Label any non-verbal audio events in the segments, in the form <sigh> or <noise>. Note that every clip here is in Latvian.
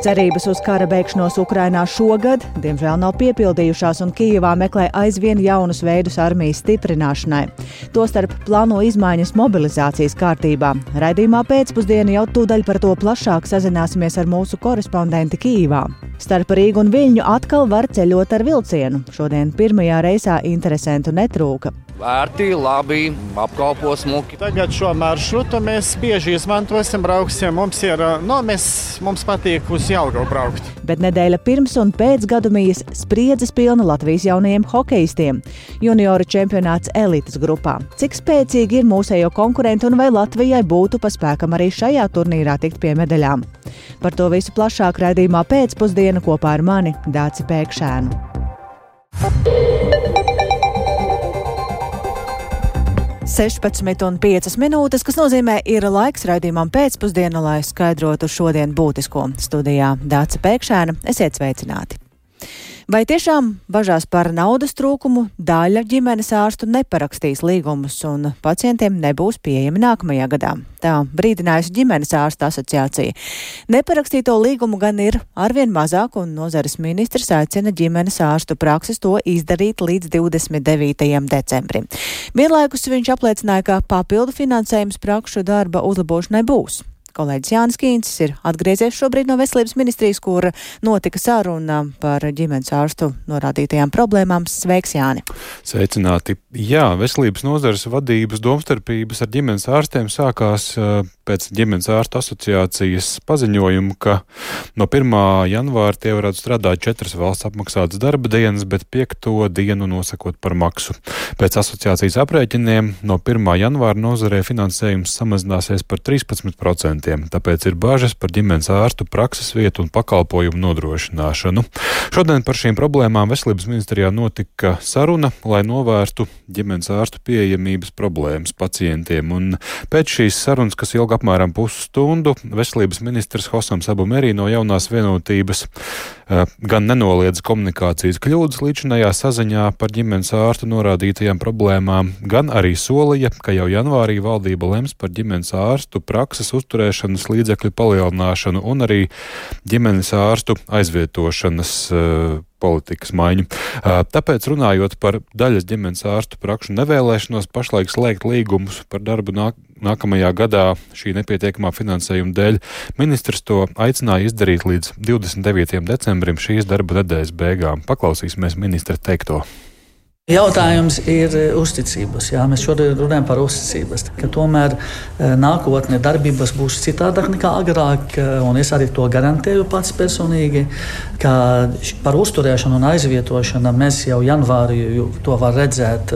Cerības uz kara beigšanos Ukrainā šogad, diemžēl, nav piepildījušās, un Kijivā meklē aizvien jaunus veidus armijas stiprināšanai. Tostarp plāno izmaiņas mobilizācijas kārtībā. Raidījumā pēcpusdienā jau tūdaļ par to plašāk sazināsimies ar mūsu korespondenti Kijivā. Starp Rīgu un Viļņu atkal var ceļot ar vilcienu. Šodien pirmajā reisā interesantu netrūka. Vērti, labi, apkalpo smuki. Tagad šo maršrutu mēs bieži izmantosim, brauksim. Mums, ir, no, mēs, mums patīk uz Jālgavu braukt. Bet nedēļa pirms un pēc gadumijas spriedzes pilna Latvijas jaunajiem hokeistiem. Junioru čempionāts elites grupā. Cik spēcīgi ir mūsējo konkurenti un vai Latvijai būtu pa spēkam arī šajā turnīrā tikt pie medaļām? Par to visu plašāk raidījumā pēcpusdiena kopā ar mani Dāci Pēkšēnu. 16,5 minūtes, kas nozīmē, ir laiks raidījumam pēcpusdienā, lai skaidrotu šodien būtisko. Studijā Dāca Pēkšēna, esiet sveicināti! Vai tiešām bažās par naudas trūkumu daļa ģimenes ārstu neparakstīs līgumus un pacientiem nebūs pieejami nākamajā gadā? Tā brīdinājusi ģimenes ārsta asociācija. Neparakstīto līgumu gan ir arvien mazāk, un nozares ministrs aicina ģimenes ārstu prakses to izdarīt līdz 29. decembrim. Vienlaikus viņš apliecināja, ka papildu finansējums prakšu darba uzlabošanai būs. Kolēģis Jānis Kīncis ir atgriezies šobrīd no Veselības ministrijas, kur notika saruna par ģimenes ārstu norādītajām problēmām. Sveiks, Jāni! Sveicināti! Jā, veselības nozares vadības domstarpības ar ģimenes ārstiem sākās pēc ģimenes ārstu asociācijas paziņojuma, ka no 1. janvāra tie varētu strādāt četras valsts apmaksātas darba dienas, bet piekto dienu nosakot par maksu. Pēc asociācijas aprēķiniem no 1. janvāra nozarē finansējums samazināsies par 13%, tāpēc ir bažas par ģimenes ārstu prakses vietu un pakalpojumu nodrošināšanu. Šodien par šīm problēmām veselības ministrijā notika saruna, lai novērstu ģimenes ārstu pieejamības problēmas pacientiem. Un pēc šīs sarunas, kas ilga apmēram pusstundu. Veselības ministrs Hosams Abumerī no jaunās vienotības gan nenoliedz komunikācijas kļūdas līdzinājā saziņā par ģimenes ārstu norādītajām problēmām, gan arī solīja, ka jau janvārī valdība lems par ģimenes ārstu prakses uzturēšanas līdzekļu palielināšanu un arī ģimenes ārstu aizvietošanas uh, politikas maiņu. Tāpēc runājot par daļas ģimenes ārstu prakšu nevēlēšanos pašlaik slēgt līgumus par darbu nāk, nākamajā gadā šī nepietiekamā finansējuma dēļ, ministrs to aicināja izdarīt līdz 29. decembrim šīs darba nedēļas beigām. Paklausīsimies ministra teikto. Jautājums ir eh, uzticības. Jā, mēs šodien runājam par uzticības. Tomēr eh, nākotnē darbības būs citādāk nekā agrāk. Eh, es arī to garantēju pats personīgi, ka par uzturēšanu un aizvietošanu mēs jau janvārī to varam redzēt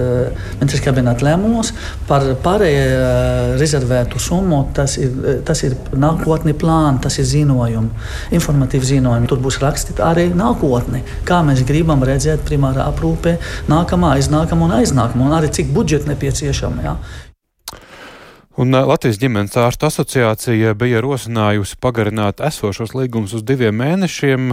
ministrs kabineta lēmumos. Par pārējo rezervētu summu tas ir, tas ir nākotni plāns, tas ir ziņojumi, informatīvi ziņojumi. Tur būs rakstīts arī nākotne, kā mēs gribam redzēt primārā aprūpē nākamā nākamā, aiznākamā un aiznākamā, un arī cik budžeta nepieciešama. Jā. Un Latvijas ģimenes ārstu asociācija bija rosinājusi pagarināt esošos līgumus uz diviem mēnešiem,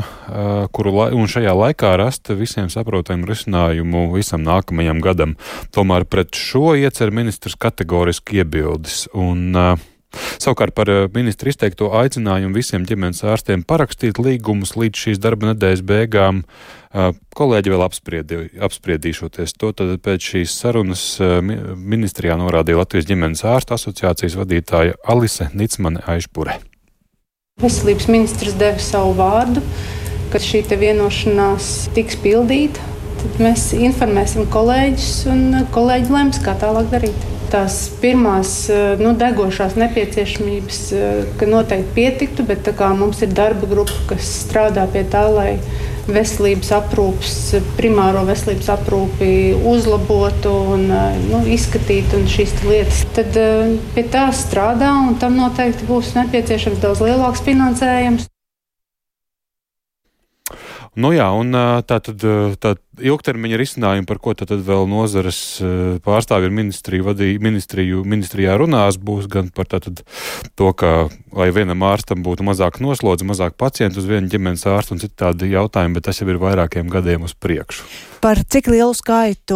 kuru la un šajā laikā rast visiem saprotamu risinājumu visam nākamajam gadam. Tomēr pret šo iecer ministrs kategoriski iebildes. Un, uh, Savukārt par eh, ministru izteikto aicinājumu visiem ģimenes ārstiem parakstīt līgumus līdz šīs darba nedēļas beigām. Eh, kolēģi vēl apspriedi, apspriedīšoties to, tad pēc šīs sarunas eh, ministrijā norādīja Latvijas ģimenes ārstu asociācijas vadītāja Alise Nicmane Aišpure. Veselības ministrs deva savu vārdu, ka šī vienošanās tiks pildīta. Tad mēs informēsim kolēģus, un kolēģi lems, kā tālāk darīt tās pirmās eh, nu, degošās nepieciešamības, eh, ka noteikti pietiktu, bet mums ir darba grupa, kas strādā pie tā, lai veselības aprūpes, primāro veselības aprūpi uzlabotu un eh, nu, izskatītu un šīs lietas. Tad pie tā strādā un tam noteikti būs nepieciešams daudz lielāks finansējums. Nu jā, un tā tad tā ilgtermiņa risinājumi, par ko tad, vēl nozares eh, pārstāvji ir ministriju, vadī, ministriju, ministrijā runās, būs gan par tātad, to, ka lai vienam ārstam būtu mazāk noslodzi, mazāk pacientu uz vienu ģimenes ārstu un citādi jautājumi, bet tas jau ir vairākiem gadiem uz priekšu. Par cik lielu skaitu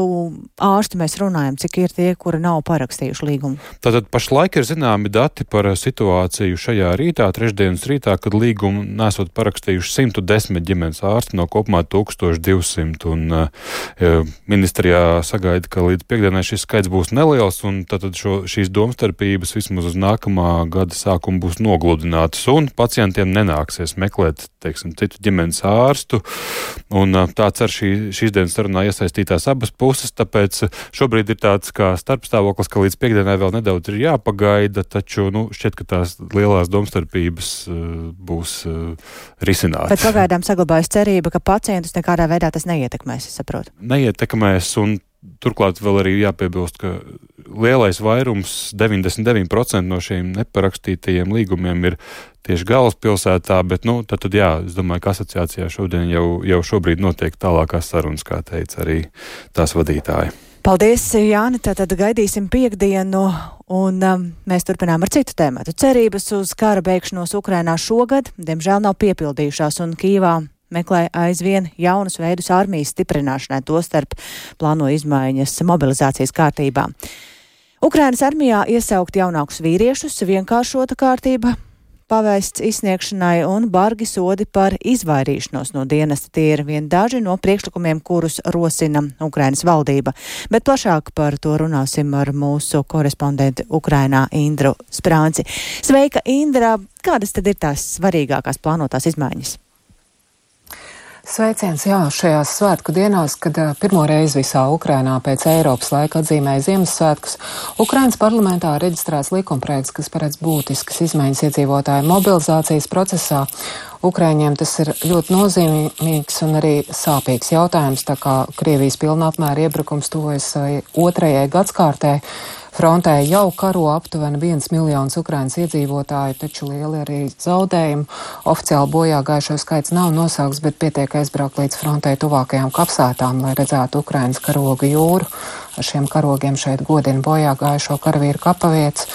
ārstu mēs runājam, cik ir tie, kuri nav parakstījuši līgumu? Tātad pašlaik ir zināmi dati par situāciju šajā rītā, trešdienas rītā, kad līgumu nesot parakstījuši 110 ģimenes ārsti no kopumā 1200. Un, uh, ministrijā sagaida, ka līdz piekdienai šis skaits būs neliels, un tad šo, šīs domstarpības vismaz uz nākamā gada sākumu būs nogludinātas, un pacientiem nenāksies meklēt, teiksim, citu ģimenes ārstu. Un, uh, tāds ar šī, šīs dienas sarunā iesaistītās abas puses, tāpēc šobrīd ir tāds starpstāvoklis, ka līdz piekdienai vēl nedaudz ir jāpagaida, taču nu, šķiet, ka tās lielās domstarpības uh, būs uh, risinātas. Bet pagaidām saglabājas cerība, ka pacientus nekādā veidā tas neietekmēs, es saprotu. Neietekmēs, un turklāt vēl arī jāpiebilst, ka lielais vairums, 99% no šiem neparakstītajiem līgumiem ir tieši galvaspilsētā, bet, nu, tad, tad jā, es domāju, ka asociācijā šodien jau, jau šobrīd notiek tālākās sarunas, kā teica arī tās vadītāji. Paldies, Jāni. Tātad gaidīsim piekdienu, un um, mēs turpinām ar citu tēmu. Cerības uz kara beigšanos Ukrainā šogad, diemžēl, nav piepildījušās, un Kīvā meklē aizvien jaunus veidus armijas stiprināšanai, tostarp plāno izmaiņas mobilizācijas kārtībā. Ukrainas armijā iesaukt jaunākus vīriešus, vienkāršota kārtība, pavēsts izsniegšanai un bargi sodi par izvairīšanos no dienesta. Tie ir vien daži no priekšlikumiem, kurus rosina Ukrainas valdība. Bet plašāk par to runāsim ar mūsu korespondentu Ukrainā Indru Sprānci. Sveika, Indra! Kādas tad ir tās svarīgākās plānotās izmaiņas? Sveiciens, jā, šajās svētku dienās, kad pirmo reizi visā Ukrainā pēc Eiropas laika atzīmēja Ziemassvētkus, Ukrainas parlamentā reģistrēts likumprojekts, kas paredz būtiskas izmaiņas iedzīvotāju mobilizācijas procesā. Ukraiņiem tas ir ļoti nozīmīgs un arī sāpīgs jautājums, tā kā Krievijas pilna apmēra iebrukums tuvojas otrajai gadskārtē. Frontē jau karo aptuveni viens miljons Ukrainas iedzīvotāju, taču lieli arī zaudējumi. Oficiāli bojā gājušo skaits nav nosaukts, bet pietiek aizbraukt līdz frontē tuvākajām kapsētām, lai redzētu Ukrainas karogu jūru. Ar šiem karogiem šeit godina bojā gājušo karavīru kapavietas.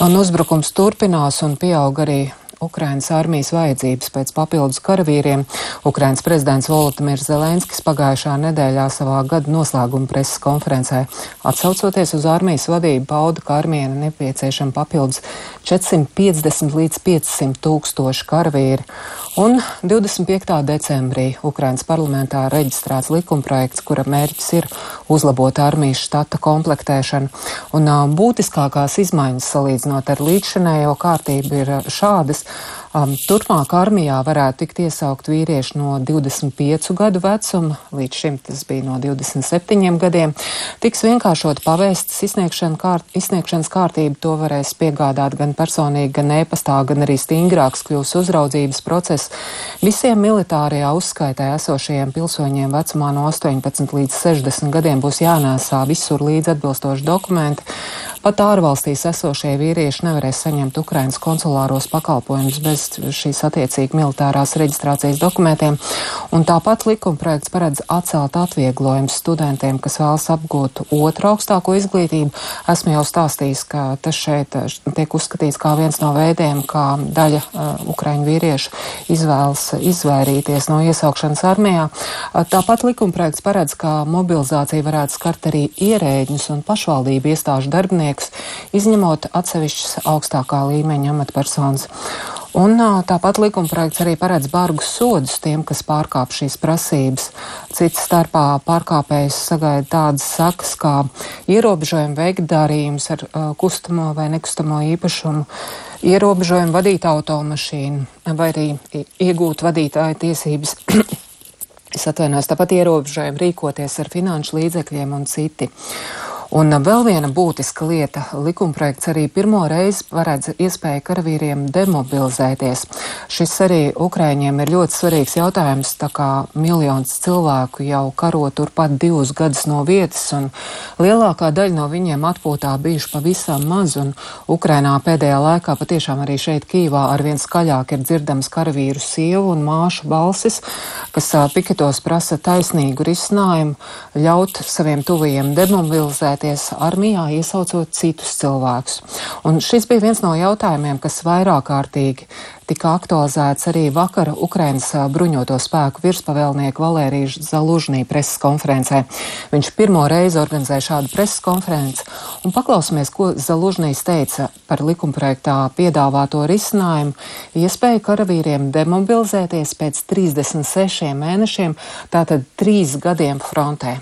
Un uzbrukums turpinās un pieaug arī Ukrainas armijas vajadzības pēc papildus karavīriem. Ukrainas prezidents Volodimirs Zelenskis pagājušā nedēļā savā gada noslēguma preses konferencē atsaucoties uz armijas vadību pauda, ka armijai nepieciešama papildus 450 līdz 500 tūkstoši karavīri. Un 25. decembrī Ukrainas parlamentā reģistrēts likumprojekts, kura mērķis ir uzlabot armijas štata komplektēšanu. Un būtiskākās izmaiņas salīdzinot ar līdzšanējo kārtību ir šādas. Um, turpmāk armijā varētu tikt iesaukt vīrieši no 25 gadu vecuma, līdz šim tas bija no 27 gadiem. Tiks vienkāršot pavēstas izsniegšana kārt, izsniegšanas kārtība, to varēs piegādāt gan personīgi, gan ēpastā, gan arī stingrāks kļūs uzraudzības process. Visiem militārajā uzskaitē esošajiem pilsoņiem vecumā no 18 līdz 60 gadiem būs jānēsā visur līdz atbilstoši dokumenti. Pat ārvalstīs esošie vīrieši nevarēs saņemt Ukrainas konsulāros pakalpojumus bez šīs attiecīgi militārās reģistrācijas dokumentiem. Un tāpat likumprojekts paredz atcelt atvieglojumus studentiem, kas vēlas apgūt otru augstāko izglītību. Esmu jau stāstījis, ka tas šeit eh, tiek uzskatīts kā viens no veidiem, kā daļa uh, Ukraiņu vīriešu izvēlas izvairīties no iesaukšanas armijā. Uh, tāpat likumprojekts paredz, ka mobilizācija varētu skart arī ierēģņus un pašvaldību iestāžu darbiniekus darbiniekus, izņemot atsevišķas augstākā līmeņa amatpersonas. Un tāpat likumprojekts arī paredz bargus sodus tiem, kas pārkāp šīs prasības. Cits starpā pārkāpējs sagaida tādas sakas kā ierobežojumi veikt darījumus ar uh, kustamo vai nekustamo īpašumu, ierobežojumi vadīt automašīnu vai arī iegūt vadītāja tiesības. Es atvainojos, tāpat ierobežojumi rīkoties ar finanšu līdzekļiem un citi. Un vēl viena būtiska lieta - likumprojekts arī pirmo reizi paredz iespēju karavīriem demobilizēties. Šis arī Ukraiņiem ir ļoti svarīgs jautājums, tā kā miljons cilvēku jau karo turpat divus gadus no vietas, un lielākā daļa no viņiem atpūtā bijuši pavisam maz, un Ukrainā pēdējā laikā patiešām arī šeit Kīvā arvien skaļāk ir dzirdams karavīru sievu un māšu balsis, kas piketos prasa taisnīgu risinājumu, ļaut saviem tuvajiem demobilizēties iesaistīties armijā, iesaucot citus cilvēkus. Un šis bija viens no jautājumiem, kas vairāk kārtīgi tika aktualizēts arī vakar Ukrainas bruņoto spēku virspavēlnieku Valēriju Zalužnī preses konferencē. Viņš pirmo reizi organizēja šādu preses konferenci un paklausīsimies, ko Zalužnīs teica par likumprojektā piedāvāto risinājumu, iespēju karavīriem demobilizēties pēc 36 mēnešiem, tātad trīs gadiem frontē.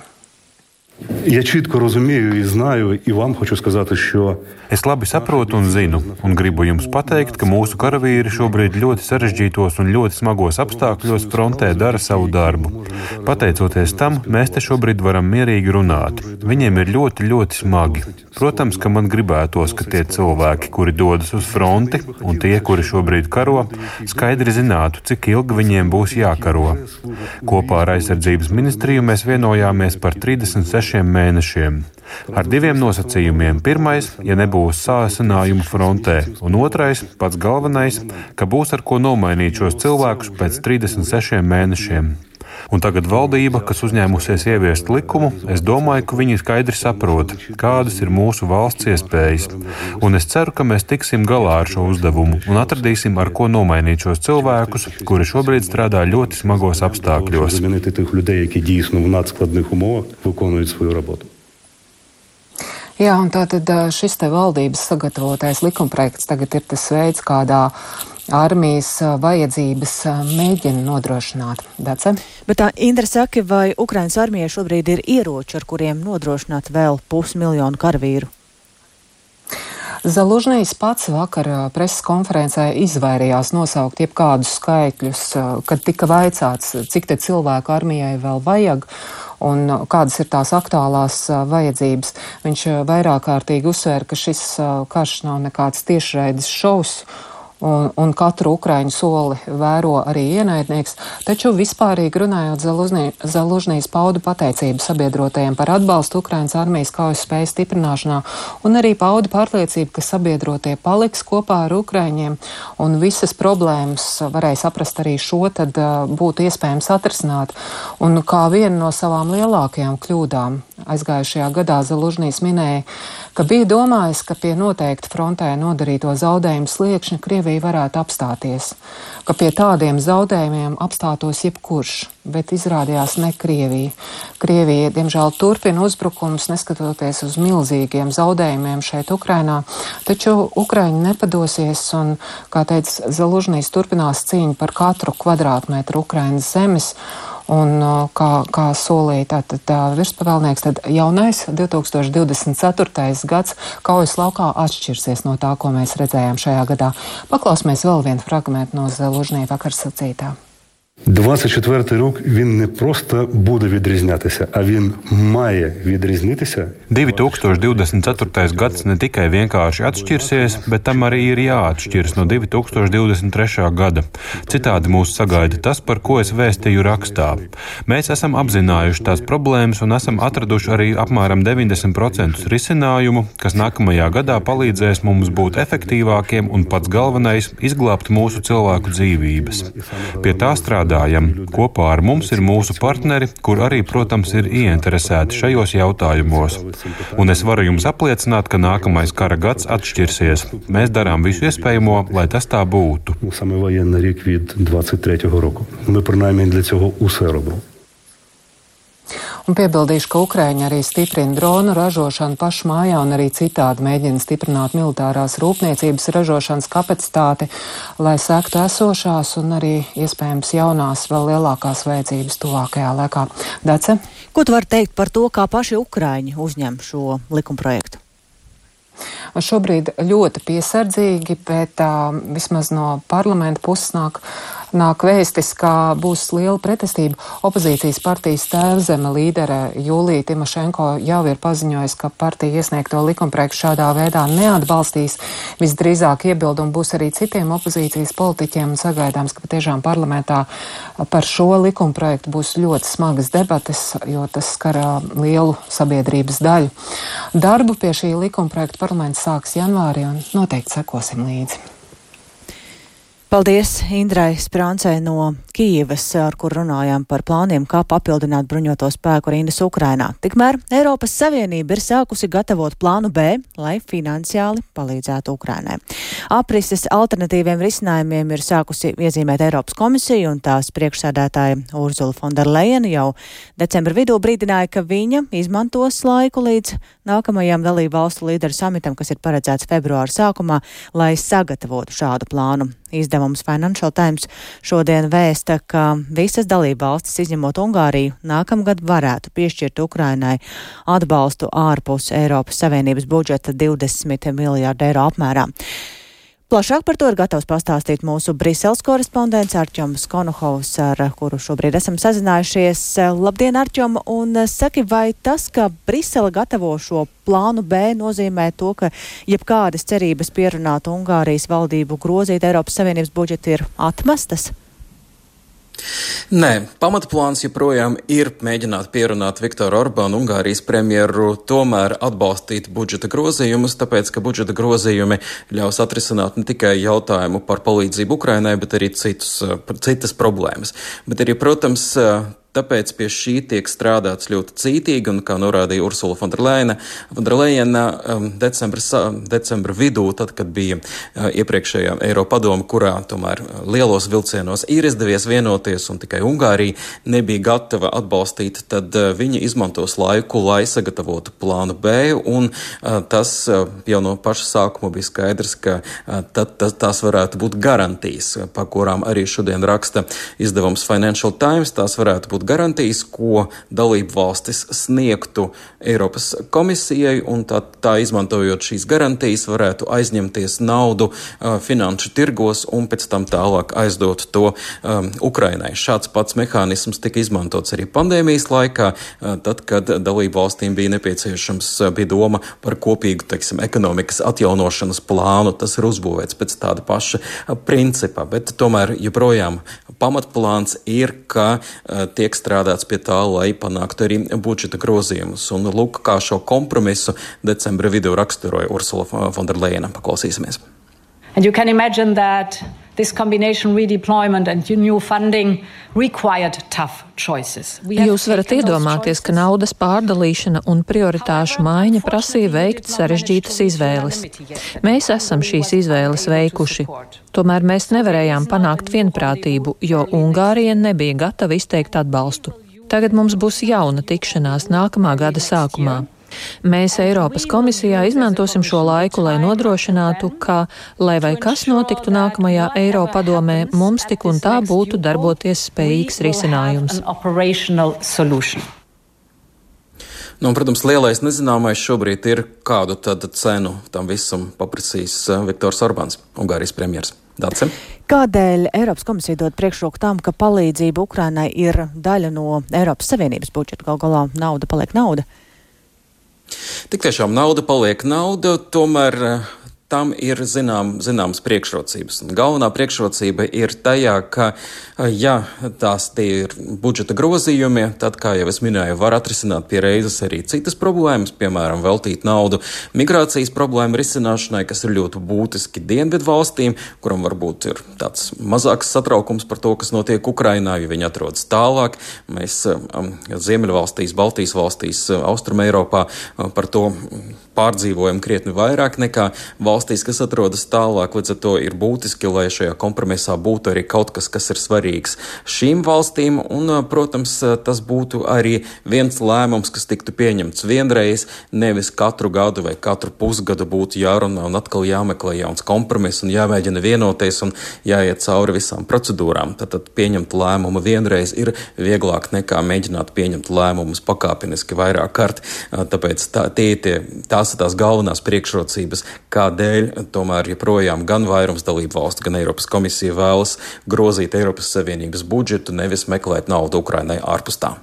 Я чітко розумію і знаю, і вам хочу сказати, що Es labi saprotu un zinu, un gribu jums pateikt, ka mūsu karavīri šobrīd ļoti sarežģītos un ļoti smagos apstākļos frontē dara savu darbu. Pateicoties tam, mēs te šobrīd varam mierīgi runāt. Viņiem ir ļoti, ļoti smagi. Protams, ka man gribētos, ka tie cilvēki, kuri dodas uz fronti, un tie, kuri šobrīd karo, skaidri zinātu, cik ilgi viņiem būs jākaro. Kopā ar aizsardzības ministriju mēs vienojāmies par 36 mēnešiem. Ar diviem nosacījumiem. Pirmais, ja nebūs sāsinājumu frontē, un otrais, pats galvenais, ka būs ar ko nomainīt šos cilvēkus pēc 36 mēnešiem. Un tagad valdība, kas uzņēmusies ieviest likumu, es domāju, ka viņi skaidri saprot, kādas ir mūsu valsts iespējas. Un es ceru, ka mēs tiksim galā ar šo uzdevumu un atradīsim, ar ko nomainīt šos cilvēkus, kuri šobrīd strādā ļoti smagos apstākļos. Jā, un tātad šis te valdības sagatavotais likumprojekts tagad ir tas veids, kādā armijas vajadzības mēģina nodrošināt. Dace? Bet tā Indra saka, vai Ukrainas armijai šobrīd ir ieroči, ar kuriem nodrošināt vēl pusmiljonu karavīru? Zalužņīs pats vakar preses konferencē izvairījās nosaukt jebkādus skaitļus, kad tika vaicāts, cik te cilvēku armijai vēl vajag un kādas ir tās aktuālās vajadzības. Viņš vairāk kārtīgi uzsvēra, ka šis karš nav nekāds tiešraides šovs un, un katru ukraiņu soli vēro arī ienaidnieks, taču vispārīgi runājot Zalužnīs paudu pateicību sabiedrotajiem par atbalstu Ukrainas armijas kaujas spēju stiprināšanā un arī paudu pārliecību, ka sabiedrotie paliks kopā ar Ukraiņiem un visas problēmas varēja saprast arī šo, tad būtu iespējams atrisināt. Un kā viena no savām lielākajām kļūdām aizgājušajā gadā Zalužnīs minēja, ka bija domājis, ka pie noteikti frontē nodarīto zaudējumu sliekšņa Krievija varētu apstāties, ka pie tādiem zaudējumiem apstātos jebkurš, bet izrādījās ne Krievija. Krievija, diemžēl, turpina uzbrukums, neskatoties uz milzīgiem zaudējumiem šeit Ukrainā, taču Ukraiņi nepadosies un, kā teica Zalužnīs, turpinās cīņu par katru kvadrātmetru Ukrainas zemes. Un, kā, kā solīja tātad tā, virspavēlnieks, tad jaunais 2024. gads kaujas laukā atšķirsies no tā, ko mēs redzējām šajā gadā. Paklausīsimies vēl vienu fragmentu no Zelužņī vakar sacītā. 24 рік він не просто буде відрізнятися, а він має відрізнитися. 2024. gads ne tikai vienkārši atšķirsies, bet tam arī ir jāatšķiras no 2023. gada. Citādi mūs sagaida tas, par ko es vēstīju rakstā. Mēs esam apzinājuši tās problēmas un esam atraduši arī apmēram 90% risinājumu, kas nākamajā gadā palīdzēs mums būt efektīvākiem un pats galvenais - izglābt mūsu cilvēku dzīvības. Pie tā strādā strādājam. Kopā ar mums ir mūsu partneri, kur arī, protams, ir ieinteresēti šajos jautājumos. Un es varu jums apliecināt, ka nākamais kara gads atšķirsies. Mēs darām visu iespējamo, lai tas tā būtu. Саме воєнний рік від 23-го року. Ми принаймні для цього усе робимо. Un piebildīšu, ka Ukraiņa arī stiprina dronu ražošanu pašu mājā un arī citādi mēģina stiprināt militārās rūpniecības ražošanas kapacitāti, lai sektu esošās un arī iespējams jaunās vēl lielākās vajadzības tuvākajā laikā. Dace? Ko tu vari teikt par to, kā paši Ukraiņi uzņem šo likumprojektu? šobrīd ļoti piesardzīgi, bet uh, vismaz no parlamenta puses nāk nāk vēstis, ka būs liela pretestība. Opozīcijas partijas tēvzeme līdere Jūlija Timošenko jau ir paziņojusi, ka partija iesniegto likumprojektu šādā veidā neatbalstīs. Visdrīzāk iebildumi būs arī citiem opozīcijas politiķiem sagaidāms, ka patiešām parlamentā par šo likumprojektu būs ļoti smagas debates, jo tas skar lielu sabiedrības daļu. Darbu pie šī likumprojekta parlaments sāks janvārī un noteikti sekosim līdzi. Paldies Indrai Sprāncei no Kīivas, ar kur runājām par plāniem, kā papildināt bruņoto spēku rindas Ukrainā. Tikmēr Eiropas Savienība ir sākusi gatavot plānu B, lai finansiāli palīdzētu Ukrainai. Aprises alternatīviem risinājumiem ir sākusi iezīmēt Eiropas komisija un tās priekšsēdētāja Urzula Fonderleina jau decembra vidū brīdināja, ka viņa izmantos laiku līdz nākamajam dalību valstu līderu samitam, kas ir paredzēts februāra sākumā, lai sagatavotu šādu plānu. Izdevums Financial Times šodien vēsta, ka visas dalībvalstis, izņemot Ungāriju, nākamgad varētu piešķirt Ukrainai atbalstu ārpus Eiropas Savienības budžeta 20 miljārdu eiro apmērā. Plašāk par to ir gatavs pastāstīt mūsu Briseles korespondents Arčoms Konohovs, ar kuru šobrīd esam sazinājušies. Labdien, Arčom, un saki, vai tas, ka Brisele gatavo šo plānu B, nozīmē to, ka jebkādas cerības pierunāt Ungārijas valdību grozīt Eiropas Savienības budžetu ir atmestas? Nē, pamatplāns joprojām ir mēģināt pierunāt Viktoru Orbānu, Ungārijas premjeru, tomēr atbalstīt budžeta grozījumus, tāpēc, ka budžeta grozījumi ļaus atrisināt ne tikai jautājumu par palīdzību Ukrainai, bet arī citus, citas problēmas. Bet arī, protams, Tāpēc pie šī tiek strādāts ļoti cītīgi, un, kā norādīja Ursula Fonderleina, um, decembra, decembra vidū, tad, kad bija uh, iepriekšējā Eiropadoma, kurā tomēr uh, lielos vilcienos ir izdevies vienoties, un tikai Ungārija nebija gatava atbalstīt, tad uh, viņi izmantos laiku, lai sagatavotu plānu B, un tas jau no paša sākuma bija skaidrs, ka tad, tad, tās varētu būt garantijas, par kurām arī šodien raksta izdevums Financial Times, tās varētu būt būt garantijas, ko dalību valstis sniegtu Eiropas komisijai, un tā, tā izmantojot šīs garantijas, varētu aizņemties naudu uh, finanšu tirgos un pēc tam tālāk aizdot to um, Ukrainai. Šāds pats mehānisms tika izmantots arī pandēmijas laikā, uh, tad, kad dalību valstīm bija nepieciešams, uh, bija doma par kopīgu, teiksim, ekonomikas atjaunošanas plānu. Tas ir uzbūvēts pēc tāda paša principa, bet tomēr joprojām pamatplāns ir, ka tiek tiek strādāts pie tā, lai panāktu arī budžeta grozījumus. Un lūk, kā šo kompromisu decembra vidū raksturoja Ursula Fonderleina. Paklausīsimies. And you can imagine that this combination redeployment and new funding required tough choices. Jūs varat iedomāties, ka naudas pārdalīšana un prioritāšu maiņa prasīja veikt sarežģītas izvēles. Mēs esam šīs izvēles veikuši. Tomēr mēs nevarējām panākt vienprātību, jo Ungārija nebija gatava izteikt atbalstu. Tagad mums būs jauna tikšanās nākamā gada sākumā. Mēs Eiropas komisijā izmantosim šo laiku, lai nodrošinātu, ka, lai vai kas notiktu nākamajā Eiropadomē, mums tik un tā būtu darboties spējīgs risinājums. Nu, protams, lielais nezināmais šobrīd ir, kādu cenu tam visam paprasīs eh, Viktors Orbāns, Ungārijas premjerministrs. Dace. Kādēļ Eiropas komisija dod priekšroku tam, ka palīdzība Ukrainai ir daļa no Eiropas Savienības budžeta? Gal galā nauda paliek nauda. Tik tiešām nauda paliek nauda, tomēr tam ir zinām, zināmas priekšrocības. Un galvenā priekšrocība ir tajā, ka, ja tās ir budžeta grozījumi, tad, kā jau es minēju, var atrisināt pie reizes arī citas problēmas, piemēram, veltīt naudu migrācijas problēmu risināšanai, kas ir ļoti būtiski dienvidu valstīm, kuram varbūt ir tāds mazāks satraukums par to, kas notiek Ukrainā, jo viņi atrodas tālāk. Mēs Ziemeļvalstīs, Baltijas valstīs, Austrum Eiropā par to pārdzīvojam krietni vairāk nekā valstīs, kas atrodas tālāk. Līdz ar to ir būtiski, lai šajā kompromisā būtu arī kaut kas, kas ir svarīgs šīm valstīm. Un, protams, tas būtu arī viens lēmums, kas tiktu pieņemts vienreiz, nevis katru gadu vai katru pusgadu būtu jārunā un atkal jāmeklē jauns kompromiss un jāmēģina vienoties un jāiet cauri visām procedūrām. Tad, tad pieņemt lēmumu vienreiz ir vieglāk nekā mēģināt pieņemt lēmumus pakāpeniski vairāk kārt. Tāpēc tā, tie, tie, tās ir tās galvenās priekšrocības, kādēļ tomēr joprojām gan vairums dalību valstu, gan Eiropas komisija vēlas grozīt Eiropas Savienības budžetu, nevis meklēt naudu Ukrainai ārpus tā.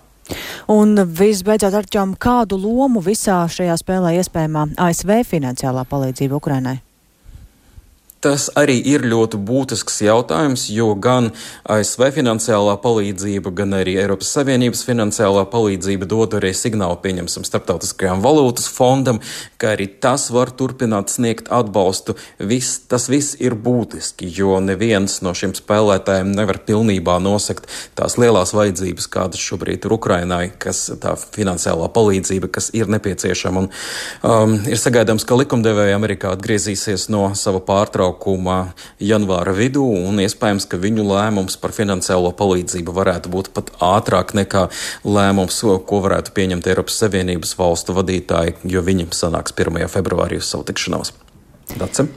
Un visbeidzot, Arčām, kādu lomu visā šajā spēlē iespējamā ASV finansiālā palīdzība Ukrainai? Tas arī ir ļoti būtisks jautājums, jo gan ASV finansiālā palīdzība, gan arī Eiropas Savienības finansiālā palīdzība dod arī signālu, pieņemsim, starptautiskajām valūtas fondam, ka arī tas var turpināt sniegt atbalstu. Viss, tas viss ir būtiski, jo neviens no šiem spēlētājiem nevar pilnībā nosakt tās lielās vajadzības, kādas šobrīd ir Ukrainai, kas tā finansiālā palīdzība, kas ir nepieciešama. Un, um, ir sagaidāms, ka likumdevēja Amerikā atgriezīsies no sava pārtraukuma sasaukuma janvāra vidū, un iespējams, ka viņu lēmums par finansiālo palīdzību varētu būt pat ātrāk nekā lēmums, ko varētu pieņemt Eiropas Savienības valstu vadītāji, jo viņi sanāks 1. februārī uz savu tikšanos. Dacem.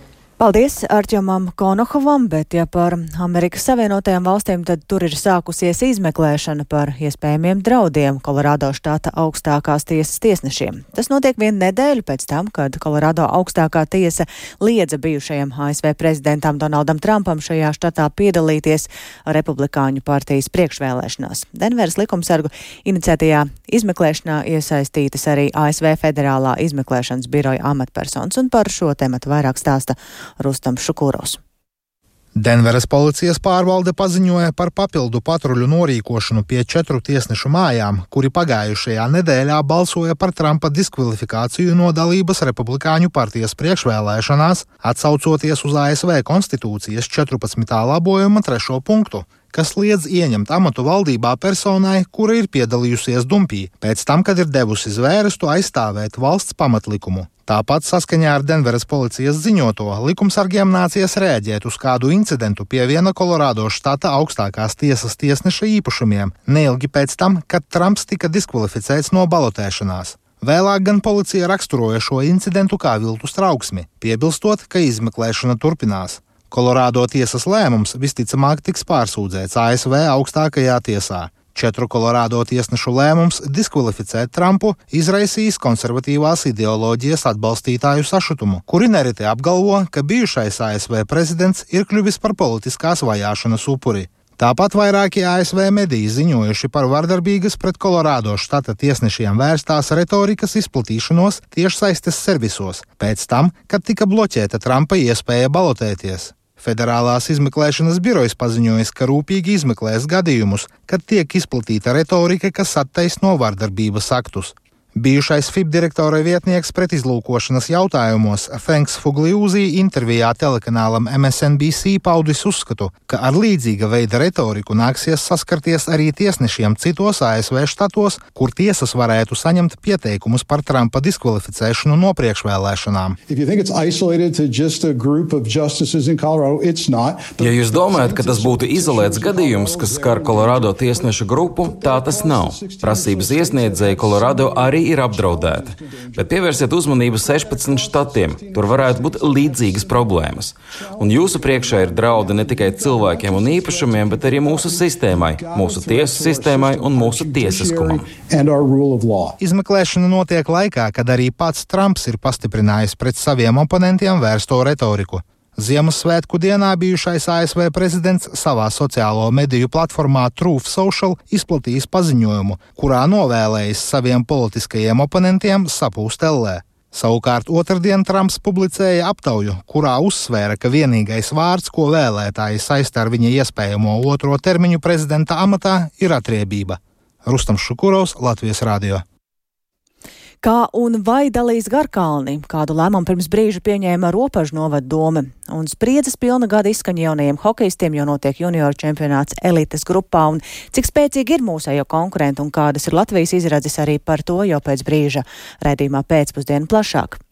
Paldies Arķomam Konohovam, bet ja par Amerikas Savienotajām valstīm, tad tur ir sākusies izmeklēšana par iespējamiem draudiem Kolorādo štāta augstākās tiesas tiesnešiem. Tas notiek vienu nedēļu pēc tam, kad Kolorādo augstākā tiesa liedza bijušajam ASV prezidentam Donaldam Trumpam šajā štatā piedalīties Republikāņu partijas priekšvēlēšanās. Denveras likumsargu iniciatīvā izmeklēšanā iesaistītas arī ASV federālā izmeklēšanas biroja amatpersonas, un par šo tematu vairāk stāsta Rustam Šukuros. Denveras policijas pārvalde paziņoja par papildu patruļu norīkošanu pie četru tiesnešu mājām, kuri pagājušajā nedēļā balsoja par Trumpa diskvalifikāciju no dalības Republikāņu partijas priekšvēlēšanās, atsaucoties uz ASV konstitūcijas 14. labojuma trešo punktu kas liedz ieņemt amatu valdībā personai, kura ir piedalījusies Dumpī, pēc tam, kad ir devusi zvērstu aizstāvēt valsts pamatlikumu. Tāpat saskaņā ar Denveras policijas ziņoto likumsargiem nācies rēģēt uz kādu incidentu pie viena Kolorādo štata augstākās tiesas tiesneša īpašumiem, neilgi pēc tam, kad Trumps tika diskvalificēts no balotēšanās. Vēlāk gan policija raksturoja šo incidentu kā viltus trauksmi, piebilstot, ka izmeklēšana turpinās. Kolorādo tiesas lēmums visticamāk tiks pārsūdzēts ASV augstākajā tiesā. Četru Kolorādo tiesnešu lēmums diskvalificēt Trumpu izraisīs konservatīvās ideoloģijas atbalstītāju sašutumu, kuri nereti apgalvo, ka bijušais ASV prezidents ir kļuvis par politiskās vajāšanas upuri. Tāpat vairāki ASV mediji ziņojuši par vardarbīgas pret Kolorādo štata tiesnešiem vērstās retorikas izplatīšanos tiešsaistes servisos, pēc tam, kad tika bloķēta Trumpa iespēja balotēties. Federālās izmeklēšanas birojas paziņojis, ka rūpīgi izmeklēs gadījumus, kad tiek izplatīta retorika, kas attaisno vardarbības aktus. Bijušais FIB direktora vietnieks pretizlūkošanas jautājumos Franks Fuglijūzī intervijā telekanālam MSNBC paudis uzskatu, ka ar līdzīga veida retoriku nāksies saskarties arī tiesnešiem citos ASV štatos, kur tiesas varētu saņemt pieteikumus par Trumpa diskvalificēšanu no priekšvēlēšanām. Ja jūs domājat, ka tas būtu izolēts gadījums, kas skar Kolorādo tiesnešu grupu, tā tas nav. Prasības iesniedzēji Kolorādo arī ir apdraudēta. Bet pievērsiet uzmanību 16 štatiem. Tur varētu būt līdzīgas problēmas. Un jūsu priekšā ir draudi ne tikai cilvēkiem un īpašumiem, bet arī mūsu sistēmai, mūsu tiesu sistēmai un mūsu tiesiskumam. Izmeklēšana notiek laikā, kad arī pats Trumps ir pastiprinājis pret saviem oponentiem vērsto retoriku. Ziemassvētku dienā bijušais ASV prezidents savā sociālo mediju platformā Truth Social izplatījis paziņojumu, kurā novēlējis saviem politiskajiem oponentiem sapūst ellē. Savukārt otrdien Trumps publicēja aptauju, kurā uzsvēra, ka vienīgais vārds, ko vēlētāji saista ar viņa iespējamo otro termiņu prezidenta amatā, ir atriebība. Rustam Šukurovs, Latvijas Rādio. Kā un vai dalīs Garkalni, kādu lēmumu pirms brīža pieņēma Ropažu novada doma, un spriedzes pilna gada izskaņa jaunajiem hokeistiem, jo notiek junioru čempionāts elites grupā, un cik spēcīgi ir mūsējo konkurenti un kādas ir Latvijas izredzes arī par to jau pēc brīža? Redzījumā pēcpusdienu plašāk.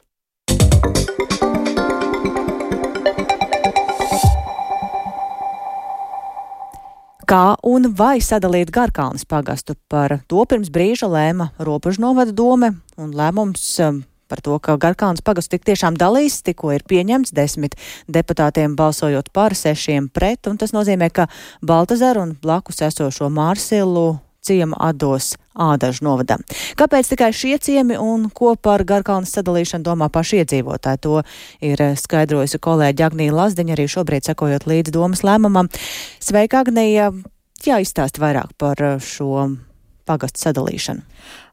Kā un vai sadalīt Garkalnes pagastu? Par to pirms brīža lēma robežu novada dome un lēmums um, par to, ka Garkalnas pagastu tik tiešām dalīs, tikko ir pieņemts. Desmit deputātiem balsojot par sešiem pret, un tas nozīmē, ka Baltazaru un blakus esošo Mārsilu ciema atdos Ādažu novadam. Kāpēc tikai šie ciemi un ko par Garkalnas sadalīšanu domā paši iedzīvotāji? To ir skaidrojusi kolēģi Agnija Lazdiņa, arī šobrīd sekojot līdz domas lēmumam. Sveika, Agnija! Jāizstāst vairāk par šo pagastu sadalīšanu.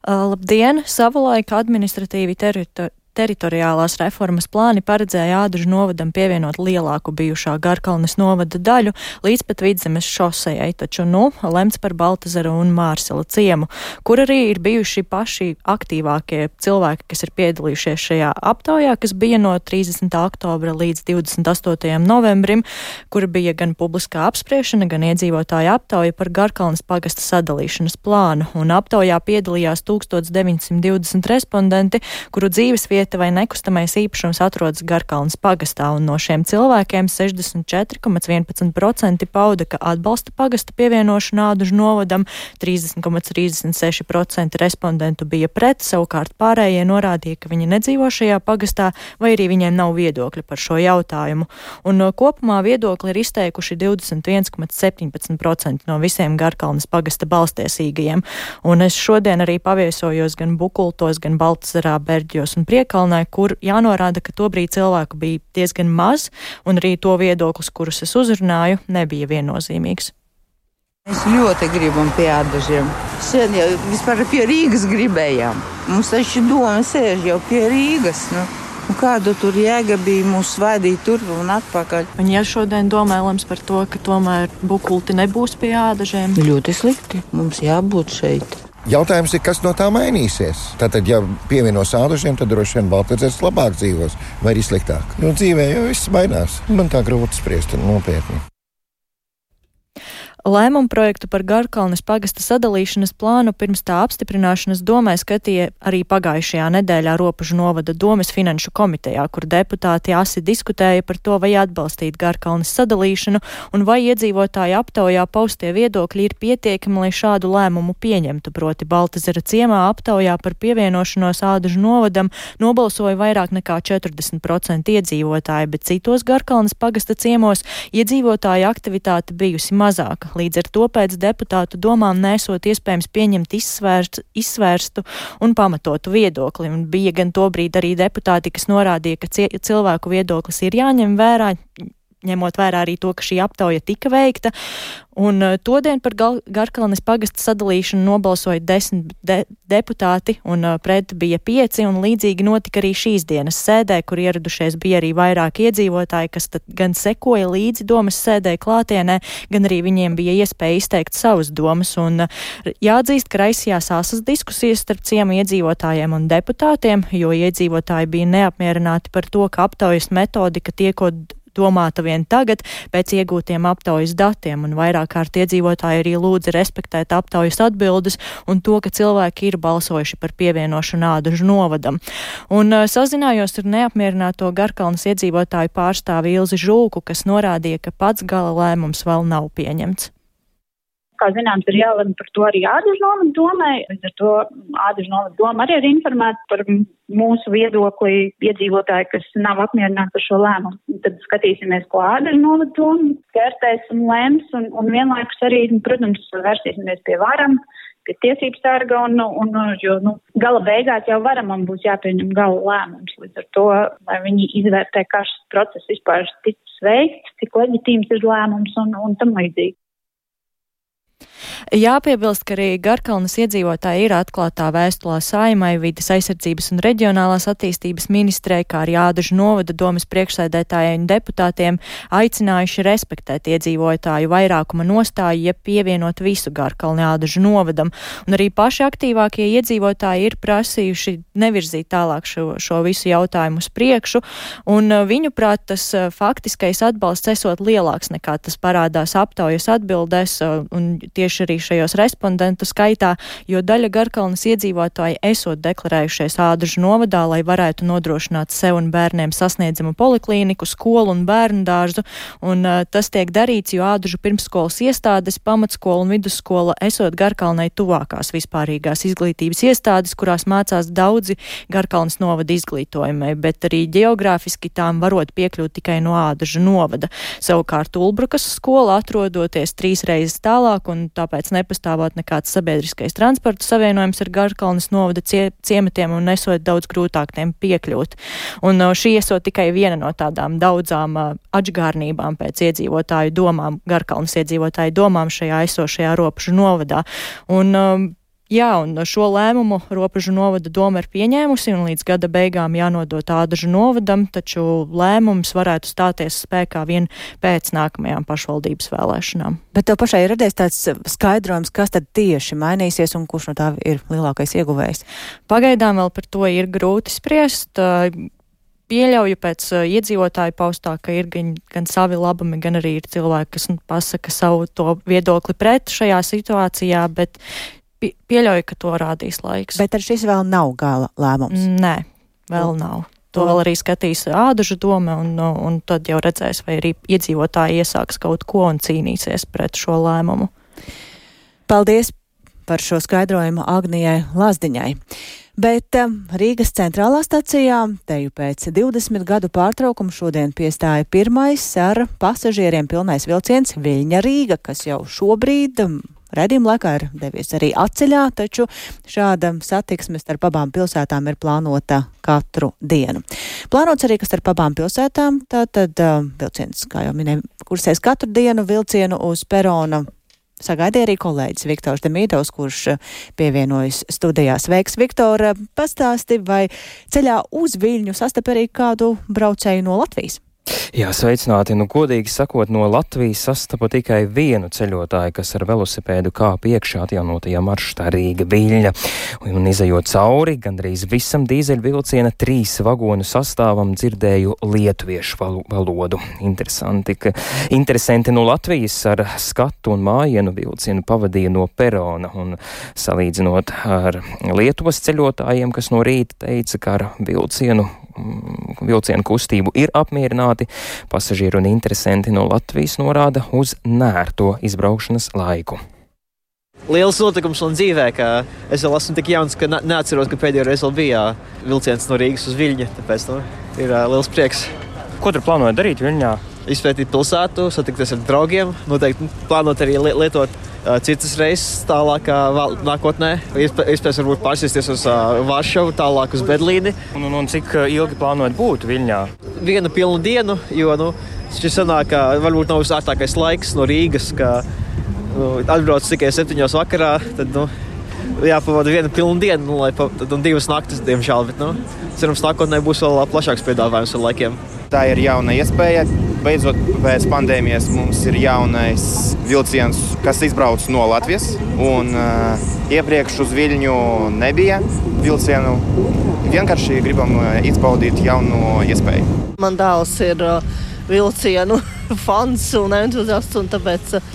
Labdien! Savulaik administratīvi teritori teritoriālās reformas plāni paredzēja Ādažu novadam pievienot lielāku bijušā Garkalnes novada daļu līdz pat vidzemes šosejai, taču nu lemts par Baltazaru un Mārsela ciemu, kur arī ir bijuši paši aktīvākie cilvēki, kas ir piedalījušies šajā aptaujā, kas bija no 30. oktobra līdz 28. novembrim, kur bija gan publiskā apspriešana, gan iedzīvotāja aptauja par Garkalnes pagasta sadalīšanas plānu, un aptaujā piedalījās 1920 respondenti, kuru dzīves vieta vieta vai nekustamais īpašums atrodas Garkalnas pagastā, un no šiem cilvēkiem 64,11% pauda, ka atbalsta pagasta pievienošanu Ādužu novadam, 30,36% respondentu bija pret, savukārt pārējie norādīja, ka viņi nedzīvo šajā pagastā, vai arī viņiem nav viedokļa par šo jautājumu. Un no kopumā viedokli ir izteikuši 21,17% no visiem Garkalnas pagasta balstiesīgajiem. Un es šodien arī paviesojos gan Bukultos, gan Baltasarā, Berģos un Priekā Melnkalnē, kur jānorāda, ka tobrīd cilvēku bija diezgan maz, un arī to viedoklis, kurus es uzrunāju, nebija viennozīmīgs. Mēs ļoti gribam pie ādažiem. Sen jau vispār pie Rīgas gribējām. Mums taču doma sēž jau pie Rīgas. Nu. Un kādu tur jēga bija mūs svaidīt turp un atpakaļ? Un ja šodien domājams par to, ka tomēr bukulti nebūs pie ādažiem? Ļoti slikti. Mums jābūt šeit. Jautājums ir, kas no tā mainīsies? Tātad, ja pievienos ādušiem, tad droši vien Baltkrievijas labāk dzīvos, vai arī sliktāk. Jo dzīvē jau viss mainās. Man tā grūti spriest nopietni. Lēmumu projektu par Garkalnes pagasta sadalīšanas plānu pirms tā apstiprināšanas domē skatīja arī pagājušajā nedēļā Ropažu novada domas finanšu komitejā, kur deputāti asi diskutēja par to, vai atbalstīt Garkalnes sadalīšanu un vai iedzīvotāju aptaujā paustie viedokļi ir pietiekami, lai šādu lēmumu pieņemtu. Proti Baltazara ciemā aptaujā par pievienošanos Ādažu novadam nobalsoja vairāk nekā 40% iedzīvotāji, bet citos Garkalnes pagasta ciemos iedzīvotāju aktivitāte bijusi mazāka. Līdz ar to pēc deputātu domām nesot iespējams pieņemt izsvērstu, izsvērstu un pamatotu viedokli. Un bija gan tobrīd arī deputāti, kas norādīja, ka cilvēku viedoklis ir jāņem vērā, ņemot vērā arī to, ka šī aptauja tika veikta. Un uh, todien par Garkalnes pagasta sadalīšanu nobalsoja desmit de deputāti, un uh, pret bija pieci, un līdzīgi notika arī šīs dienas sēdē, kur ieradušies bija arī vairāk iedzīvotāji, kas gan sekoja līdzi domas sēdē klātienē, gan arī viņiem bija iespēja izteikt savas domas. Un uh, jāatzīst, ka raisījās asas diskusijas starp ciemu iedzīvotājiem un deputātiem, jo iedzīvotāji bija neapmierināti par to, ka aptaujas metodika tiekot domāta vien tagad pēc iegūtiem aptaujas datiem, un vairāk kārt iedzīvotāji arī lūdza respektēt aptaujas atbildes un to, ka cilvēki ir balsojuši par pievienošanu ādažu novadam. Un uh, sazinājos ar neapmierināto Garkalnas iedzīvotāju pārstāvi Ilzi Žulku, kas norādīja, ka pats gala lēmums vēl nav pieņemts. Kā zināms, ir jālemj par to arī Ādažu novada domai. Līdz ar to Ādažu novada doma arī ir informēta par mūsu viedokli iedzīvotāji, kas nav apmierināti ar šo lēmumu. Tad skatīsimies, ko Ādažu novada doma vērtēs un lems, un, un vienlaikus arī, protams, vērsīsimies pie varam pie tiesības sarga, un, un, jo, nu, gala beigās jau varamam būs jāpieņem gala lēmums. Līdz ar to, lai viņi izvērtē, kā šis process vispār tiks veikts, cik leģitīms ir lēmums un, un tam līdzīgi. Jāpiebilst, ka arī Garkalnas iedzīvotāji ir atklātā vēstulā saimai, vidas aizsardzības un reģionālās attīstības ministrei, kā arī Ādažu novada domas priekšsēdētājiem un deputātiem aicinājuši respektēt iedzīvotāju vairākuma nostāju, ja pievienot visu Garkalni Ādažu novadam. Un arī paši aktīvākie iedzīvotāji ir prasījuši nevirzīt tālāk šo, šo visu jautājumu uz priekšu, un uh, viņuprāt tas uh, faktiskais atbalsts esot lielāks nekā tas parādās aptaujas atbildēs, uh, un tieši arī arī šajos respondentu skaitā, jo daļa Garkalnas iedzīvotāji esot deklarējušies Ādažu novadā, lai varētu nodrošināt sev un bērniem sasniedzamu poliklīniku, skolu un bērnu dārzu, un uh, tas tiek darīts, jo Ādažu pirmskolas iestādes, pamatskola un vidusskola esot Garkalnai tuvākās vispārīgās izglītības iestādes, kurās mācās daudzi Garkalnas novada izglītojumai, bet arī geogrāfiski tām varot piekļūt tikai no Ādažu novada. Savukārt Ulbrukas skola atrodoties trīs reizes tālāk un tāpēc nepastāvot nekāds sabiedriskais transporta savienojums ar Garkalnas novada cie, ciematiem un nesot daudz grūtāk tiem piekļūt. Un uh, šī esot tikai viena no tādām daudzām uh, atžgārnībām pēc iedzīvotāju domām, Garkalnas iedzīvotāju domām šajā esošajā robežu novadā. Un, um, Jā, un šo lēmumu robežu novada doma ir pieņēmusi un līdz gada beigām jānodot ādažu novadam, taču lēmums varētu stāties spēkā vien pēc nākamajām pašvaldības vēlēšanām. Bet tev pašai ir radies tāds skaidrojums, kas tad tieši mainīsies un kurš no tā ir lielākais ieguvējs? Pagaidām vēl par to ir grūti spriest. Pieļauju pēc uh, iedzīvotāju paustā, ka ir gan, gan savi labumi, gan arī ir cilvēki, kas nu, pasaka savu to viedokli pret šajā situācijā, bet pieļauju, ka to rādīs laiks. Bet ar šis vēl nav gala lēmums? Nē, vēl nu. nav. To vēl arī skatīs ādažu doma, un, un tad jau redzēs, vai arī iedzīvotāji iesāks kaut ko un cīnīsies pret šo lēmumu. Paldies par šo skaidrojumu Agnijai Lazdiņai. Bet um, Rīgas centrālā stacijā teju pēc 20 gadu pārtraukuma šodien piestāja pirmais ar pasažieriem pilnais vilciens Viļņa Rīga, kas jau šobrīd Redījuma laikā ir devies arī atceļā, taču šāda satiksme starp abām pilsētām ir plānota katru dienu. Plānots arī, ka starp abām pilsētām tātad uh, vilciens, kā jau minēju, kursēs katru dienu vilcienu uz perona. Sagaidīja arī kolēģis Viktors Demīdovs, kurš pievienojas studijās. Veiks, Viktora, pastāsti, vai ceļā uz Viļņu sastap arī kādu braucēju no Latvijas? Jā, sveicināti. Nu, godīgi sakot, no Latvijas sastapu tikai vienu ceļotāju, kas ar velosipēdu kāp iekšā atjaunotajā maršrutā Rīga Viļņa. Un izējot cauri gandrīz visam dīzeļvilciena trīs vagonu sastāvam dzirdēju lietuviešu val valodu. Interesanti, ka interesanti no Latvijas ar skatu un mājienu vilcienu pavadīja no perona un salīdzinot ar Lietuvas ceļotājiem, kas no rīta teica, ka ar vilcienu vilcienu kustību ir apmierināti. Pasažieri un interesanti no Latvijas norāda uz nērto izbraukšanas laiku liels notikums man dzīvē, ka es vēl esmu tik jauns, ka neatceros, ka pēdējo reizi bija vilciens no Rīgas uz Viļņu. Tāpēc nu, ir uh, liels prieks. Ko tur plānojat darīt Viļņā? Izpētīt pilsētu, satikties ar draugiem, noteikti plānot arī lietot citas reizes tālāk, nākotnē. Iespējams, varbūt pārsēsties uz Varšavu, tālāk uz Berlīni. Un, un, un cik ilgi plānojat būt Viļņā? Vienu pilnu dienu, jo nu, šis sanāk, ka varbūt nav visārtākais laiks no Rīgas, ka nu, atbrauc tikai septiņos vakarā. Tad, nu, jāpavada viena pilna diena, nu, lai pa, tad, un divas naktis, diemžēl. Bet, nu, cerams, nākotnē būs vēl plašāks piedāvājums ar laikiem. Tā ir jauna iespēja. Beidzot, pēc pandēmijas mums ir jaunais vilciens, kas izbrauc no Latvijas. Un, uh, iepriekš uz Viļņu nebija vilcienu. Vienkārši gribam uh, izbaudīt jaunu iespēju. Man dēls ir uh, vilcienu <laughs> fans un entuziasts, un tāpēc uh,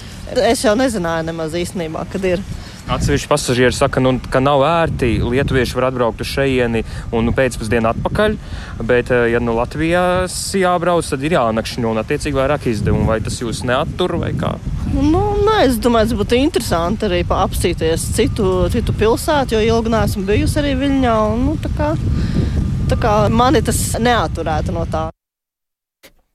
es jau nezināju nemaz īstenībā, kad ir. Atsevišķi pasažieri saka, nu, ka nav ērti. Lietuvieši var atbraukt uz šejieni un nu, pēcpusdienā atpakaļ. Bet, eh, ja no nu Latvijas jābrauc, tad ir jānakšņo un attiecīgi vairāk izdevumu. Vai tas jūs neattur vai kā? Nu, nē, es domāju, tas būtu interesanti arī apstīties citu, citu pilsētu, jo ilgi neesmu bijusi arī Viļņā. Un, nu, tā kā, tā kā mani tas neaturētu no tā.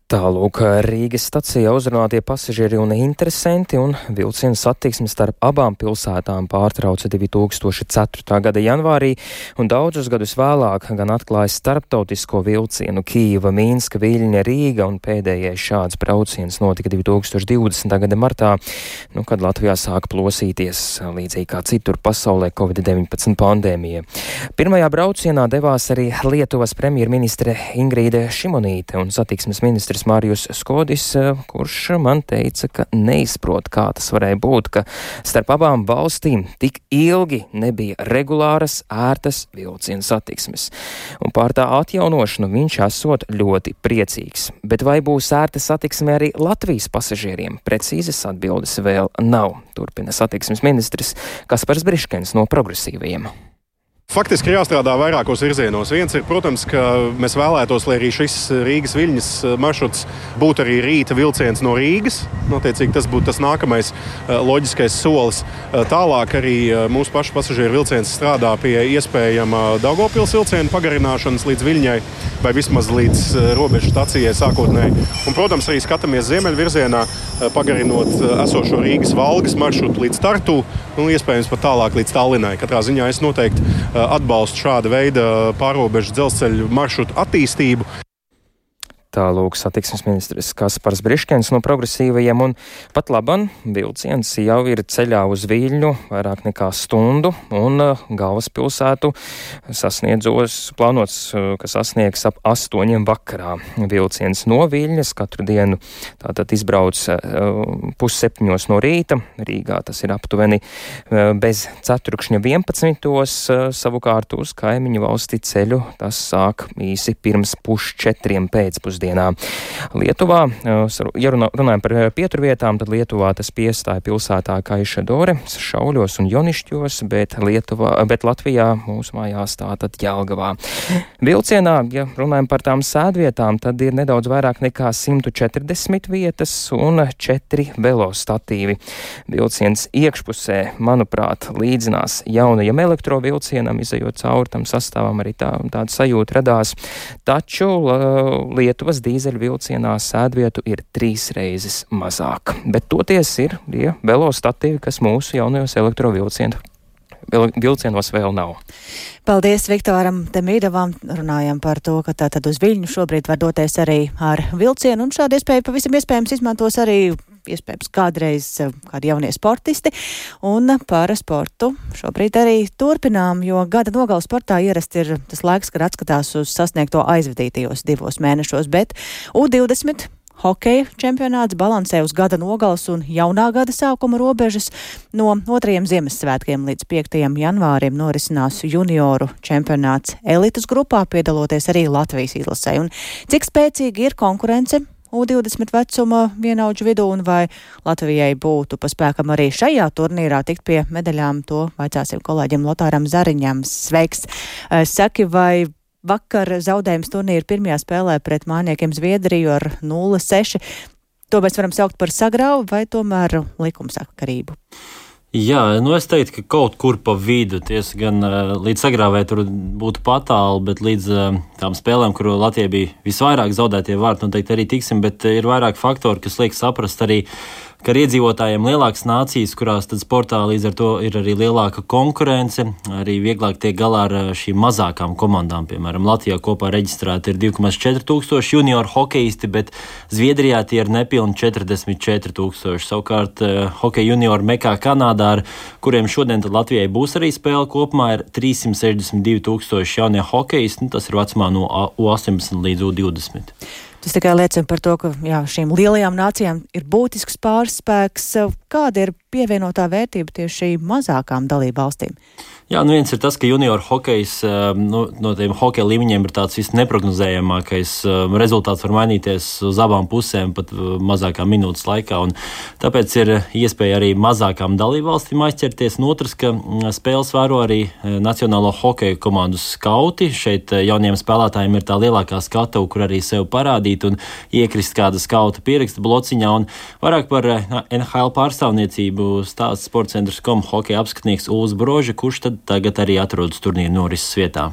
Tālūk, Rīgas stacijā uzrunātie pasažieri un interesanti un vilcienu satiksmi starp abām pilsētām pārtrauca 2004. gada janvārī un daudzus gadus vēlāk gan atklāja starptautisko vilcienu Kīva, Mīnska, Viļņa, Rīga un pēdējais šāds brauciens notika 2020. gada martā, nu, kad Latvijā sāka plosīties līdzīgi kā citur pasaulē Covid-19 pandēmija. Pirmajā braucienā devās arī Lietuvas premjerministre Ingrīda Šimonīte un satiksmes ministrs ministrs Mārijus Skodis, kurš man teica, ka neizprot, kā tas varēja būt, ka starp abām valstīm tik ilgi nebija regulāras, ērtas vilcienu satiksmes. Un pār tā atjaunošanu viņš esot ļoti priecīgs. Bet vai būs ērta satiksme arī Latvijas pasažieriem? Precīzas atbildes vēl nav, turpina satiksmes ministrs Kaspars Briškens no progresīvajiem. Faktiski jāstrādā vairākos virzienos. Viens ir, protams, ka mēs vēlētos, lai arī šis Rīgas viļņas eh, maršruts būtu arī rīta vilciens no Rīgas. Notiecīgi tas būtu tas nākamais eh, loģiskais solis. Eh, tālāk arī mūsu pašu pasažieru vilciens strādā pie iespējama Daugopils vilciena pagarināšanas līdz Viļņai vai vismaz līdz robežu stacijai sākotnēji. Un, protams, arī skatāmies ziemeļvirzienā, pagarinot esošo Rīgas valgas maršrutu līdz Tartu un iespējams pat tālāk līdz Tallinai. Katrā ziņā es noteikti atbalstu šāda veida pārobežu dzelzceļu maršrutu attīstību. Tālūk, satiksmes ministrs Kaspars Briškens no progresīvajiem, un pat laban vilciens jau ir ceļā uz Viļņu vairāk nekā stundu, un uh, galvaspilsētu sasniedzos, plānots, uh, ka sasniegs ap astoņiem vakarā. Vilciens no Viļņas katru dienu tātad izbrauc uh, pusseptiņos no rīta, Rīgā tas ir aptuveni bez ceturkšņa 11. savukārt uz kaimiņu valsti ceļu tas sāk īsi pirms pusčetriem pēcpusdienā pēcpusdienā. Lietuvā, ja runājam par pieturvietām, tad Lietuvā tas piestāja pilsētā Kaišadore, Šauļos un Jonišķos, bet, Lietuvā, bet Latvijā mūsu mājās tātad Jelgavā. Vilcienā, ja runājam par tām sēdvietām, tad ir nedaudz vairāk nekā 140 vietas un 4 velostatīvi. Vilciens iekšpusē, manuprāt, līdzinās jaunajam elektrovilcienam, izējot cauri tam sastāvam arī tā, tāda sajūta radās. Taču Lietuvas Lietuvas dīzeļvilcienā sēdvietu ir trīs reizes mazāk, bet toties ir ja, velostatīvi, kas mūsu jaunajos elektrovilcienos vilcienos vēl nav. Paldies Viktoram Temīdavam. Runājam par to, ka tātad uz Viļņu šobrīd var doties arī ar vilcienu, un šādu iespēju pavisam iespējams izmantos arī iespējams kādreiz eh, kādi jaunie sportisti. Un par sportu šobrīd arī turpinām, jo gada nogala sportā ierasti ir tas laiks, kad atskatās uz sasniegto aizvadītajos divos mēnešos, bet U20 Hokeja čempionāts balansē uz gada nogales un jaunā gada sākuma robežas. No 2. Ziemassvētkiem līdz 5. janvārim norisinās junioru čempionāts elites grupā, piedaloties arī Latvijas izlasē. Un cik spēcīgi ir konkurence U20 vecuma vienaudžu vidū, un vai Latvijai būtu pa spēkam arī šajā turnīrā tikt pie medaļām, to vaicāsim kolēģim Lotāram Zariņam. Sveiks! Eh, saki, vai vakar zaudējums turnīra pirmajā spēlē pret māniekiem Zviedriju ar 0-6, to mēs varam saukt par sagrauvu vai tomēr likumsakarību? Jā, nu es teiktu, ka kaut kur pa vidu, tiesa gan līdz sagrāvē tur būtu patāli, bet līdz tām spēlēm, kur Latvija bija visvairāk zaudētie vārti, noteikti arī tiksim, bet ir vairāk faktori, kas liek saprast arī ka ir iedzīvotājiem lielākas nācijas, kurās tad sportā līdz ar to ir arī lielāka konkurence, arī vieglāk tiek galā ar šīm mazākām komandām. Piemēram, Latvijā kopā reģistrēti ir 2,4 tūkstoši junioru hokeisti, bet Zviedrijā tie ir nepilni 44 tūkstoši. Savukārt hokeja junioru Mekā Kanādā, ar kuriem šodien Latvijai būs arī spēle kopumā, ir 362 tūkstoši jaunie hokeisti, nu, tas ir vecumā no U18 līdz U20. Tas tikai liecina par to, ka jā, šīm lielajām nācijām ir būtisks pārspēks. Kāda ir pievienotā vērtība tieši mazākām dalību valstīm? Jā, nu viens ir tas, ka junior hokejs um, nu, no tiem hokeja līmeņiem ir tāds visneprognozējamākais. Um, rezultāts var mainīties uz abām pusēm pat uh, mazākā minūtes laikā. Tāpēc ir iespēja arī mazākām dalībvalstīm aizķerties. Un otrs, ka mm, spēles vēro arī uh, Nacionālo hokeju komandu skauti. Šeit uh, jauniem spēlētājiem ir tā lielākā skatuve, kur arī sev parādīt un iekrist kāda skauta pieraksta blociņā. Un vairāk par NHL pārstāvniecību stāsta sports centrs kom hokeja apskatnieks Ulus Broža, kurš tad tagad arī atrodas turnīra norises vietā.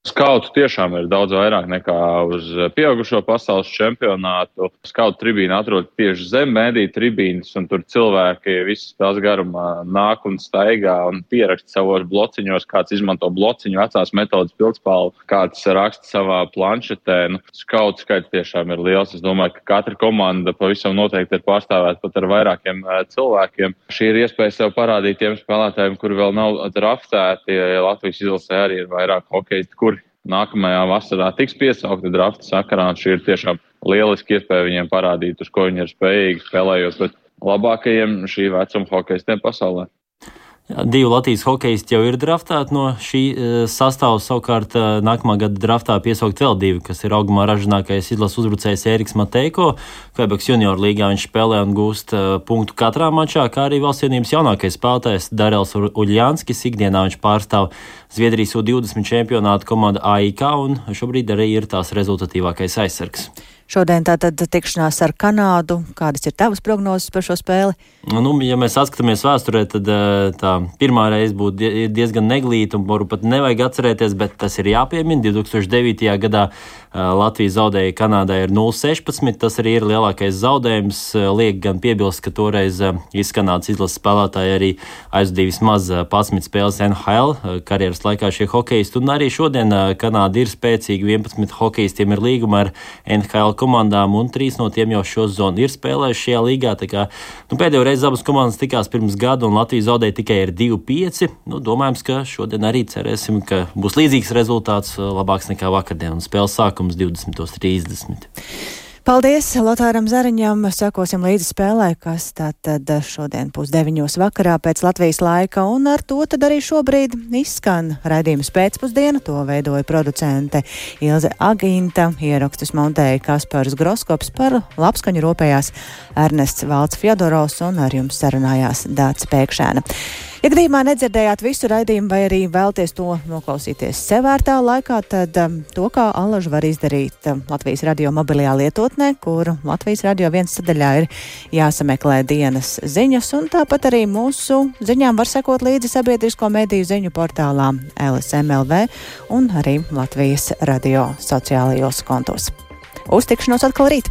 Skautu tiešām ir daudz vairāk nekā uz pieaugušo pasaules čempionātu. Skautu tribīna atrodas tieši zem mēdīņa tribīnas, un tur cilvēki visas tās garumā nāk un staigā un pieraksta savos blociņos. Kāds izmanto blociņu vecās metodas pildspālu, kāds raksta savā planšetē. Nu, skautu skaits tiešām ir liels. Es domāju, ka katra komanda pavisam noteikti ir pārstāvēta pat ar vairākiem cilvēkiem. Šī ir iespēja sev parādīt tiem spēlētājiem, kuri vēl nav draftēti. Latvijas izlasē arī ir vairāk hokeja nākamajā vasarā tiks piesaukti drafta sakarā. Šī ir tiešām lieliski iespēja viņiem parādīt, uz ko viņi ir spējīgi spēlējot pret labākajiem šī vecuma hokeistiem pasaulē. Divi Latvijas hokeisti jau ir draftēti no šī uh, sastāvā. Savukārt, uh, nākamā gada draftā piesaukt vēl divi, kas ir augumā ražīgākais izlases uzbrucējs Eriks Mateiko. Kvebeks junior līgā viņš spēlē un gūst uh, punktu katrā mačā, kā arī valsts vienības jaunākais spēlētājs Darels Uljānskis. Ikdienā viņš pārstāv Zviedrijas U20 čempionāta komandu AIK un šobrīd arī ir tās rezultatīvākais aizsargs. Šodien tātad tikšanās ar Kanādu. Kādas ir tavas prognozes par šo spēli? Nu, ja mēs atskatāmies vēsturē, tad eh, tā pirmā reize būtu diezgan neglīta un varbūt pat nevajag atcerēties, bet tas ir jāpiemina. 2009. gadā eh, Latvija zaudēja Kanādai ar 0,16. Tas arī ir lielākais zaudējums. Eh, liek gan piebilst, ka toreiz izskanāts izlases spēlētāji arī aizdīja vismaz 11 spēles NHL karjeras laikā šie hokeisti. Un arī šodien Kanāda ir spēcīga. 11 hokeistiem ir līguma ar NHL komandām, un trīs no tiem jau šo zonu ir spēlējuši šajā līgā. Kā, nu, pēdējo reizi abas komandas tikās pirms gada, un Latvija zaudēja tikai ar 2-5. Nu, domājams, ka šodien arī cerēsim, ka būs līdzīgs rezultāts, labāks nekā vakardien, un spēles sākums 20.30. Paldies Lotāram Zariņam. Sekosim līdzi spēlē, kas tātad šodien pusdeviņos vakarā pēc Latvijas laika, un ar to tad arī šobrīd izskan raidījums pēcpusdiena. To veidoja producente Ilze Agīnta, ierakstus montēja Kaspars Groskops par labskaņu ropējās Ernests Valts Fjodorovs un ar jums sarunājās Dāts Pēkšēna. Ja gadījumā nedzirdējāt visu raidījumu vai arī vēlties to noklausīties sevērtā laikā, tad um, to kā alažu var izdarīt um, Latvijas radio mobilajā lietotnē, kur Latvijas radio viens sadaļā ir jāsameklē dienas ziņas, un tāpat arī mūsu ziņām var sekot līdzi sabiedrisko mediju ziņu portālā LSMLV un arī Latvijas radio sociālajos kontos. Uztikšanos atkal rīt!